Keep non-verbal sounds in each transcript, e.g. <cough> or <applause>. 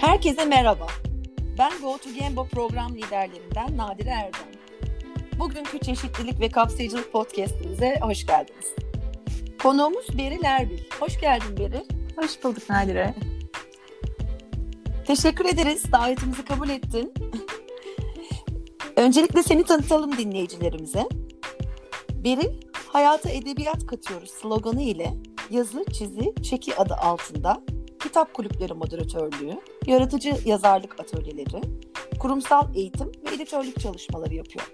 Herkese merhaba. Ben Go to Gembo program liderlerinden Nadire Erdem. Bugünkü çeşitlilik ve kapsayıcılık podcastimize hoş geldiniz. Konuğumuz Beril Erbil. Hoş geldin Beril. Hoş bulduk Nadire. Teşekkür ederiz. Davetimizi kabul ettin. Öncelikle seni tanıtalım dinleyicilerimize. Beril, hayata edebiyat katıyoruz sloganı ile yazı, çizi, çeki adı altında kitap kulüpleri moderatörlüğü, yaratıcı yazarlık atölyeleri, kurumsal eğitim ve editörlük çalışmaları yapıyor.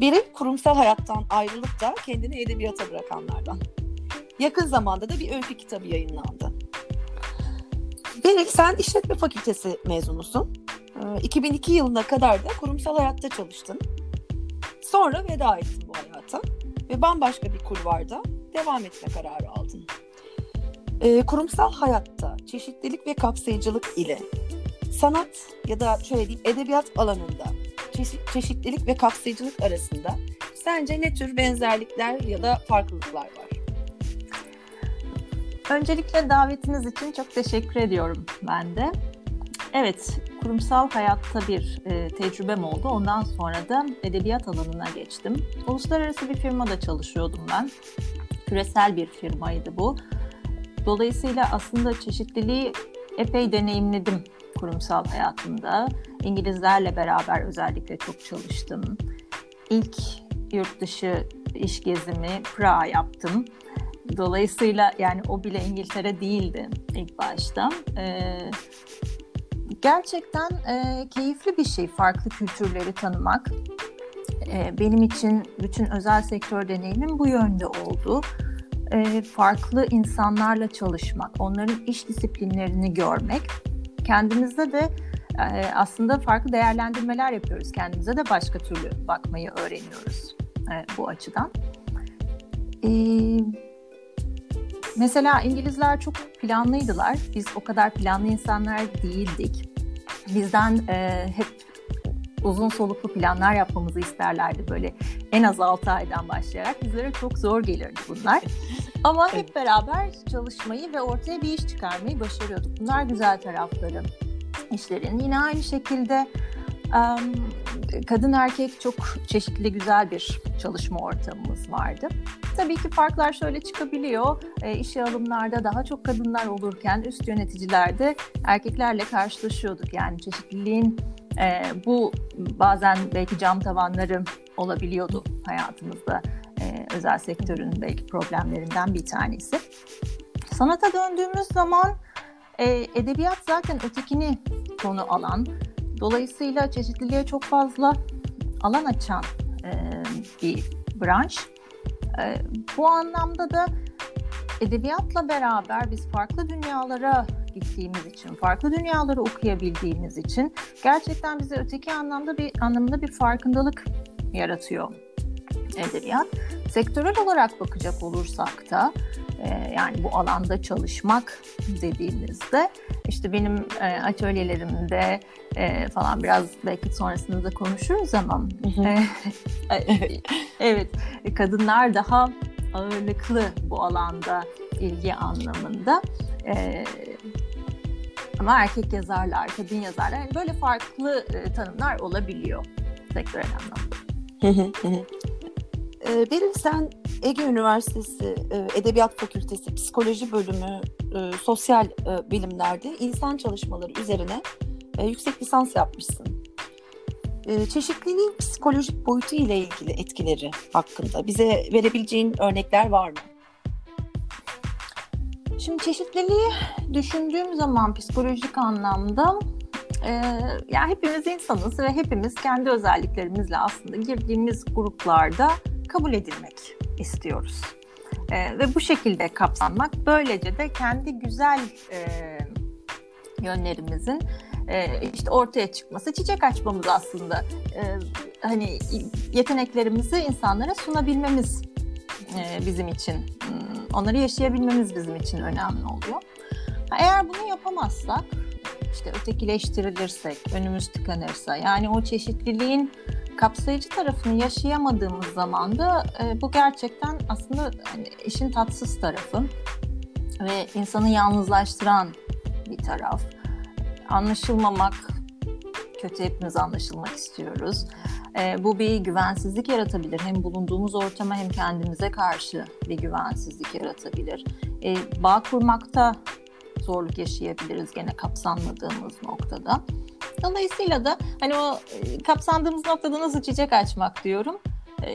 Biri kurumsal hayattan ayrılıp da kendini edebiyata bırakanlardan. Yakın zamanda da bir öykü kitabı yayınlandı. Beril sen işletme fakültesi mezunusun. 2002 ee, yılına kadar da kurumsal hayatta çalıştın. Sonra veda ettin bu hayata ve bambaşka bir kulvarda devam etme kararı aldın. E, kurumsal hayatta çeşitlilik ve kapsayıcılık ile sanat ya da şöyle diyeyim edebiyat alanında çeşit, çeşitlilik ve kapsayıcılık arasında sence ne tür benzerlikler ya da farklılıklar var? Öncelikle davetiniz için çok teşekkür ediyorum ben de. Evet, kurumsal hayatta bir e, tecrübem oldu. Ondan sonra da edebiyat alanına geçtim. Uluslararası bir firmada çalışıyordum ben. Küresel bir firmaydı bu. Dolayısıyla aslında çeşitliliği epey deneyimledim kurumsal hayatımda. İngilizlerle beraber özellikle çok çalıştım. İlk yurt dışı iş gezimi Prag yaptım. Dolayısıyla yani o bile İngiltere değildi ilk başta. Ee, gerçekten e, keyifli bir şey farklı kültürleri tanımak. E, benim için bütün özel sektör deneyimim bu yönde oldu e, farklı insanlarla çalışmak, onların iş disiplinlerini görmek, kendimizde de e, aslında farklı değerlendirmeler yapıyoruz. Kendimize de başka türlü bakmayı öğreniyoruz e, bu açıdan. E, mesela İngilizler çok planlıydılar. Biz o kadar planlı insanlar değildik. Bizden e, hep uzun soluklu planlar yapmamızı isterlerdi böyle en az 6 aydan başlayarak. Bizlere çok zor gelirdi bunlar. Ama hep beraber çalışmayı ve ortaya bir iş çıkarmayı başarıyorduk. Bunlar güzel tarafları işlerin. Yine aynı şekilde kadın erkek çok çeşitli güzel bir çalışma ortamımız vardı. Tabii ki farklar şöyle çıkabiliyor. E, işe alımlarda daha çok kadınlar olurken üst yöneticilerde erkeklerle karşılaşıyorduk. Yani çeşitliliğin e, bu bazen belki cam tavanları olabiliyordu hayatımızda. Özel sektörün belki problemlerinden bir tanesi. Sanata döndüğümüz zaman e, edebiyat zaten ötekini konu alan, dolayısıyla çeşitliliğe çok fazla alan açan e, bir branş. E, bu anlamda da edebiyatla beraber biz farklı dünyalara gittiğimiz için, farklı dünyaları okuyabildiğimiz için gerçekten bize öteki anlamda bir anlamda bir farkındalık yaratıyor edebiyat. Sektörel olarak bakacak olursak da e, yani bu alanda çalışmak dediğimizde işte benim e, atölyelerimde e, falan biraz belki sonrasında da konuşuruz ama <laughs> evet kadınlar daha ağırlıklı bu alanda ilgi anlamında. Ama erkek yazarlar, kadın yazarlar yani böyle farklı tanımlar olabiliyor sektörel anlamda. Beril sen Ege Üniversitesi e, Edebiyat Fakültesi Psikoloji Bölümü e, Sosyal e, Bilimlerde insan çalışmaları üzerine yüksek lisans yapmışsın. Çeşitliliğin psikolojik boyutu ile ilgili etkileri hakkında bize verebileceğin örnekler var mı? Şimdi çeşitliliği düşündüğüm zaman psikolojik anlamda e, yani hepimiz insanız ve hepimiz kendi özelliklerimizle aslında girdiğimiz gruplarda kabul edilmek istiyoruz. E, ve bu şekilde kapsanmak böylece de kendi güzel e, yönlerimizin e, işte ortaya çıkması, çiçek açmamız aslında e, hani yeteneklerimizi insanlara sunabilmemiz e, bizim için, hmm, onları yaşayabilmemiz bizim için önemli oluyor. Eğer bunu yapamazsak, işte ötekileştirilirsek, önümüz tıkanırsa, yani o çeşitliliğin kapsayıcı tarafını yaşayamadığımız zaman da e, bu gerçekten aslında hani, işin tatsız tarafı ve insanı yalnızlaştıran bir taraf. anlaşılmamak kötü hepimiz anlaşılmak istiyoruz. E, bu bir güvensizlik yaratabilir. Hem bulunduğumuz ortama hem kendimize karşı bir güvensizlik yaratabilir. E, bağ kurmakta zorluk yaşayabiliriz gene kapsanmadığımız noktada. Dolayısıyla da hani o e, kapsandığımız noktada nasıl çiçek açmak diyorum. E,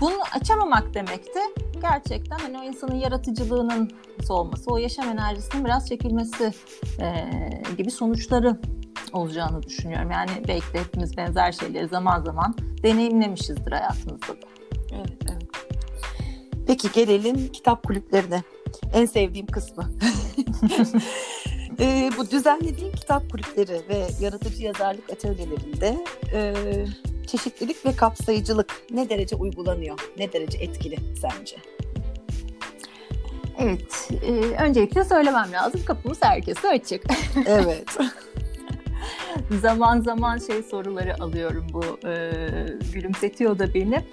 bunu açamamak demek de gerçekten hani o insanın yaratıcılığının solması, o yaşam enerjisinin biraz çekilmesi e, gibi sonuçları olacağını düşünüyorum. Yani belki de hepimiz benzer şeyleri zaman zaman deneyimlemişizdir hayatımızda da. Evet, evet. Peki gelelim kitap kulüplerine. En sevdiğim kısmı. <laughs> e, bu düzenlediğin kitap kulüpleri ve yaratıcı yazarlık atölyelerinde e, çeşitlilik ve kapsayıcılık ne derece uygulanıyor? Ne derece etkili sence? Evet, e, öncelikle söylemem lazım kapımız herkese açık. <laughs> Evet. zaman zaman şey soruları alıyorum bu e, gülümsetiyor da beni.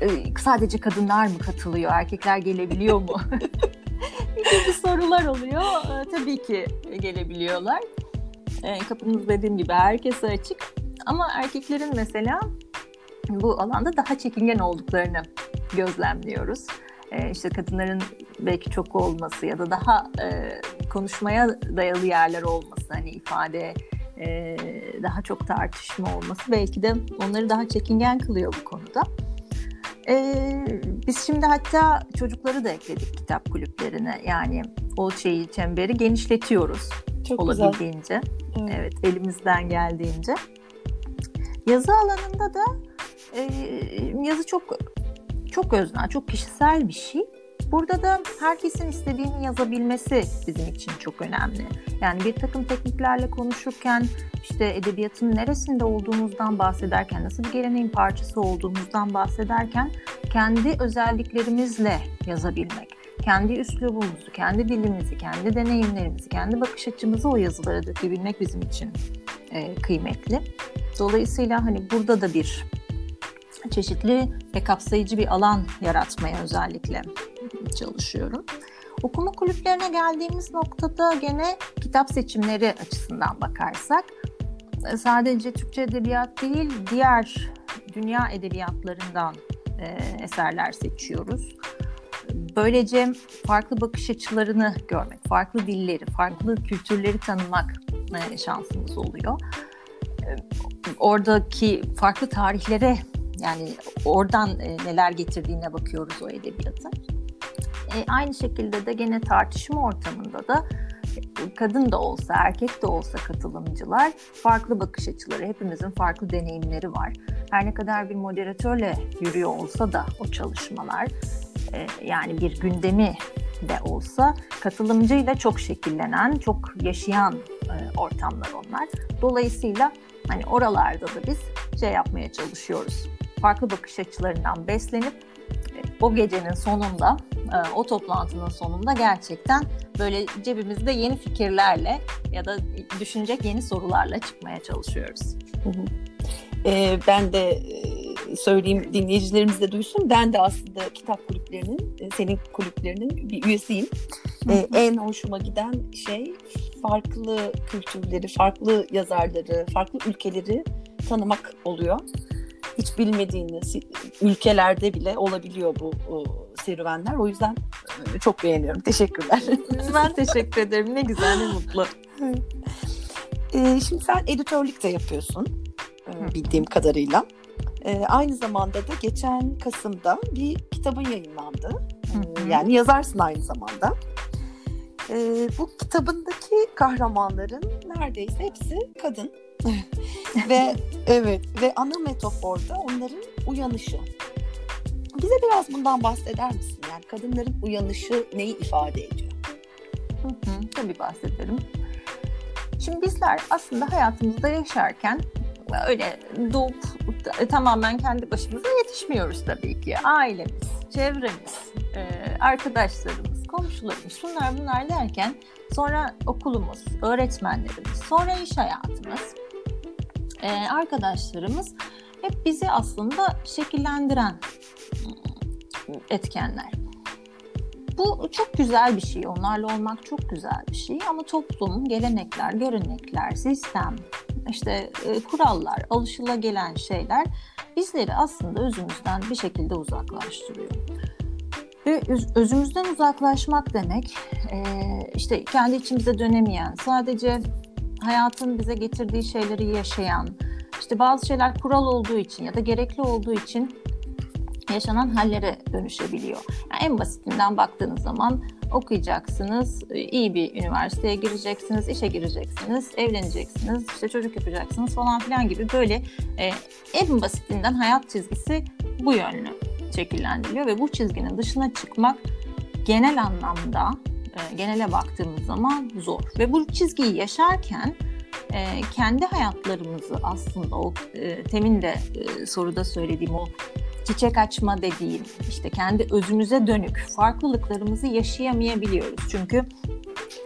E, sadece kadınlar mı katılıyor, erkekler gelebiliyor mu? <laughs> gibi sorular oluyor. E, tabii ki gelebiliyorlar. E, kapımız dediğim gibi herkese açık. Ama erkeklerin mesela bu alanda daha çekingen olduklarını gözlemliyoruz. E, işte kadınların belki çok olması ya da daha e, konuşmaya dayalı yerler olması, hani ifade e, daha çok tartışma olması belki de onları daha çekingen kılıyor bu konuda. E, biz şimdi hatta çocukları da ekledik kitap kulüplerine. Yani o şeyi çemberi genişletiyoruz Çok olabildiğince. Güzel. Evet. evet, elimizden geldiğince. Yazı alanında da e, yazı çok çok öznel, çok kişisel bir şey. Burada da herkesin istediğini yazabilmesi bizim için çok önemli. Yani bir takım tekniklerle konuşurken işte edebiyatın neresinde olduğumuzdan bahsederken, nasıl bir geleneğin parçası olduğumuzdan bahsederken kendi özelliklerimizle yazabilmek, kendi üslubumuzu, kendi dilimizi, kendi deneyimlerimizi, kendi bakış açımızı o yazılara dökebilmek bizim için e, kıymetli. Dolayısıyla hani burada da bir çeşitli ve kapsayıcı bir alan yaratmaya özellikle çalışıyorum. Okuma kulüplerine geldiğimiz noktada gene kitap seçimleri açısından bakarsak e, sadece Türkçe edebiyat değil diğer dünya edebiyatlarından e, eserler seçiyoruz. Böylece farklı bakış açılarını görmek, farklı dilleri, farklı kültürleri tanımak e, şansımız oluyor. E, oradaki farklı tarihlere yani oradan e, neler getirdiğine bakıyoruz o edebiyatın. E, aynı şekilde de gene tartışma ortamında da e, kadın da olsa erkek de olsa katılımcılar farklı bakış açıları, hepimizin farklı deneyimleri var. Her ne kadar bir moderatörle yürüyor olsa da o çalışmalar e, yani bir gündemi de olsa katılımcıyla çok şekillenen, çok yaşayan e, ortamlar onlar. Dolayısıyla hani oralarda da biz şey yapmaya çalışıyoruz. Farklı bakış açılarından beslenip e, o gecenin sonunda, e, o toplantının sonunda gerçekten böyle cebimizde yeni fikirlerle ya da düşünecek yeni sorularla çıkmaya çalışıyoruz. Hı hı. Ee, ben de e, söyleyeyim dinleyicilerimiz de duysun. Ben de aslında kitap kulüplerinin, e, senin kulüplerinin bir üyesiyim. Ee, en hoşuma giden şey farklı kültürleri, farklı yazarları, farklı ülkeleri tanımak oluyor. Hiç bilmediğiniz ülkelerde bile olabiliyor bu serüvenler. O yüzden e, çok beğeniyorum. Teşekkürler. <laughs> ben teşekkür ederim. Ne güzel, ne mutlu. Ee, şimdi sen editörlük de yapıyorsun bildiğim kadarıyla. E, aynı zamanda da geçen Kasım'da bir kitabın yayınlandı. E, yani yazarsın aynı zamanda. E, bu kitabındaki kahramanların neredeyse hepsi kadın. <laughs> ve evet ve ana metaforda onların uyanışı. Bize biraz bundan bahseder misin? Yani kadınların uyanışı neyi ifade ediyor? Hı hı, tabii bahsederim. Şimdi bizler aslında hayatımızda yaşarken öyle doğup tamamen kendi başımıza yetişmiyoruz tabii ki. Ailemiz, çevremiz, arkadaşlarımız, komşularımız, şunlar bunlar derken sonra okulumuz, öğretmenlerimiz, sonra iş hayatımız, arkadaşlarımız hep bizi aslında şekillendiren etkenler. bu çok güzel bir şey. Onlarla olmak çok güzel bir şey. Ama toplum, gelenekler, görenekler, sistem, işte e, kurallar, alışılagelen şeyler bizleri aslında özümüzden bir şekilde uzaklaştırıyor. Ve özümüzden uzaklaşmak demek işte kendi içimize dönemeyen, sadece hayatın bize getirdiği şeyleri yaşayan, işte bazı şeyler kural olduğu için ya da gerekli olduğu için yaşanan hallere dönüşebiliyor. Yani en basitinden baktığınız zaman okuyacaksınız, iyi bir üniversiteye gireceksiniz, işe gireceksiniz, evleneceksiniz, işte çocuk yapacaksınız falan filan gibi böyle e, en basitinden hayat çizgisi bu yönlü şekillendiriliyor ve bu çizginin dışına çıkmak genel anlamda e, genele baktığımız zaman zor ve bu çizgiyi yaşarken e, kendi hayatlarımızı aslında o e, temin de e, soruda söylediğim o çiçek açma dediğim işte kendi özümüze dönük farklılıklarımızı yaşayamayabiliyoruz. Çünkü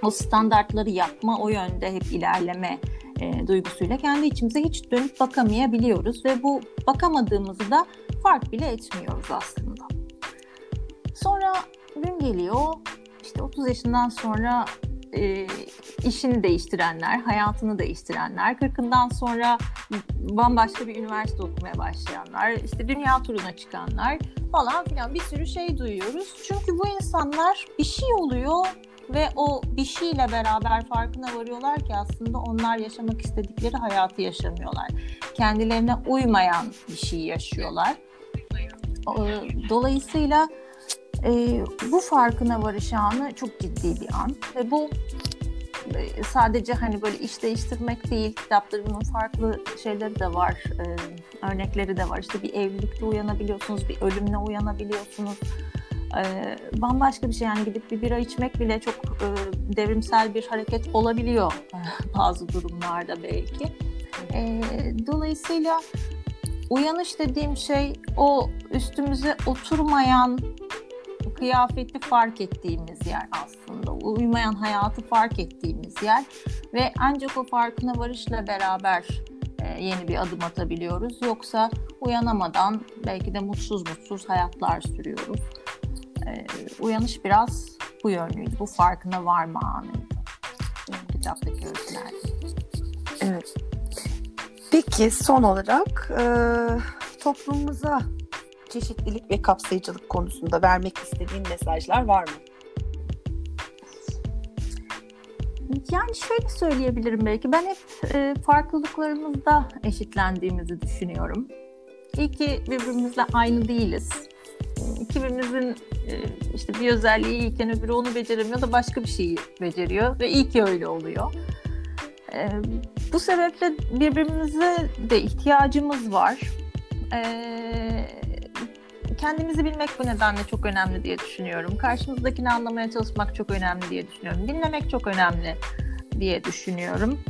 o standartları yapma o yönde hep ilerleme e, duygusuyla kendi içimize hiç dönüp bakamayabiliyoruz ve bu bakamadığımızı da fark bile etmiyoruz aslında. Sonra gün geliyor işte 30 yaşından sonra e, işini değiştirenler, hayatını değiştirenler, 40'ından sonra bambaşka bir üniversite okumaya başlayanlar, işte dünya turuna çıkanlar falan filan bir sürü şey duyuyoruz. Çünkü bu insanlar bir şey oluyor ve o bir şeyle beraber farkına varıyorlar ki aslında onlar yaşamak istedikleri hayatı yaşamıyorlar. Kendilerine uymayan bir şey yaşıyorlar. Dolayısıyla e, bu farkına varış anı çok ciddi bir an ve bu e, sadece hani böyle iş değiştirmek değil, kitaplarının farklı şeyleri de var, e, örnekleri de var. İşte bir evlilikte uyanabiliyorsunuz, bir ölümle uyanabiliyorsunuz. E, bambaşka bir şey yani gidip bir bira içmek bile çok e, devrimsel bir hareket olabiliyor <laughs> bazı durumlarda belki. E, dolayısıyla uyanış dediğim şey o üstümüze oturmayan kıyafeti fark ettiğimiz yer aslında. Uymayan hayatı fark ettiğimiz yer ve ancak o farkına varışla beraber e, yeni bir adım atabiliyoruz. Yoksa uyanamadan belki de mutsuz mutsuz hayatlar sürüyoruz. E, uyanış biraz bu yönlüydü. Bu farkına varma anıydı. Kitaptaki öykülerde. Evet. Peki son olarak e, toplumumuza çeşitlilik ve kapsayıcılık konusunda vermek istediğin mesajlar var mı? Yani şöyle söyleyebilirim belki. Ben hep e, farklılıklarımızda eşitlendiğimizi düşünüyorum. İyi ki birbirimizle aynı değiliz. İkimizin e, işte bir özelliği iyiyken öbürü onu beceremiyor da başka bir şeyi beceriyor ve iyi ki öyle oluyor. E, bu sebeple birbirimize de ihtiyacımız var. E, kendimizi bilmek bu nedenle çok önemli diye düşünüyorum. Karşımızdakini anlamaya çalışmak çok önemli diye düşünüyorum. Dinlemek çok önemli diye düşünüyorum.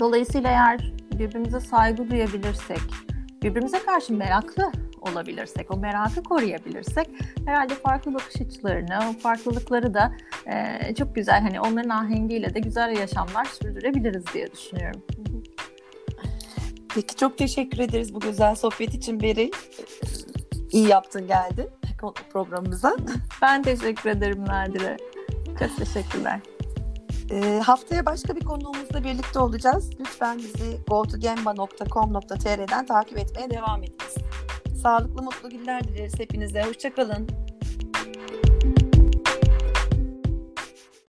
Dolayısıyla eğer birbirimize saygı duyabilirsek, birbirimize karşı meraklı olabilirsek, o merakı koruyabilirsek herhalde farklı bakış açılarını, o farklılıkları da e, çok güzel hani onların ahengiyle de güzel yaşamlar sürdürebiliriz diye düşünüyorum. Peki çok teşekkür ederiz bu güzel sohbet için Beri iyi yaptın geldin <laughs> programımıza. Ben teşekkür ederim Nadire. Çok teşekkürler. E, haftaya başka bir konuğumuzla birlikte olacağız. Lütfen bizi gotogemba.com.tr'den takip etmeye devam ediniz. Sağlıklı mutlu günler dileriz hepinize. Hoşçakalın.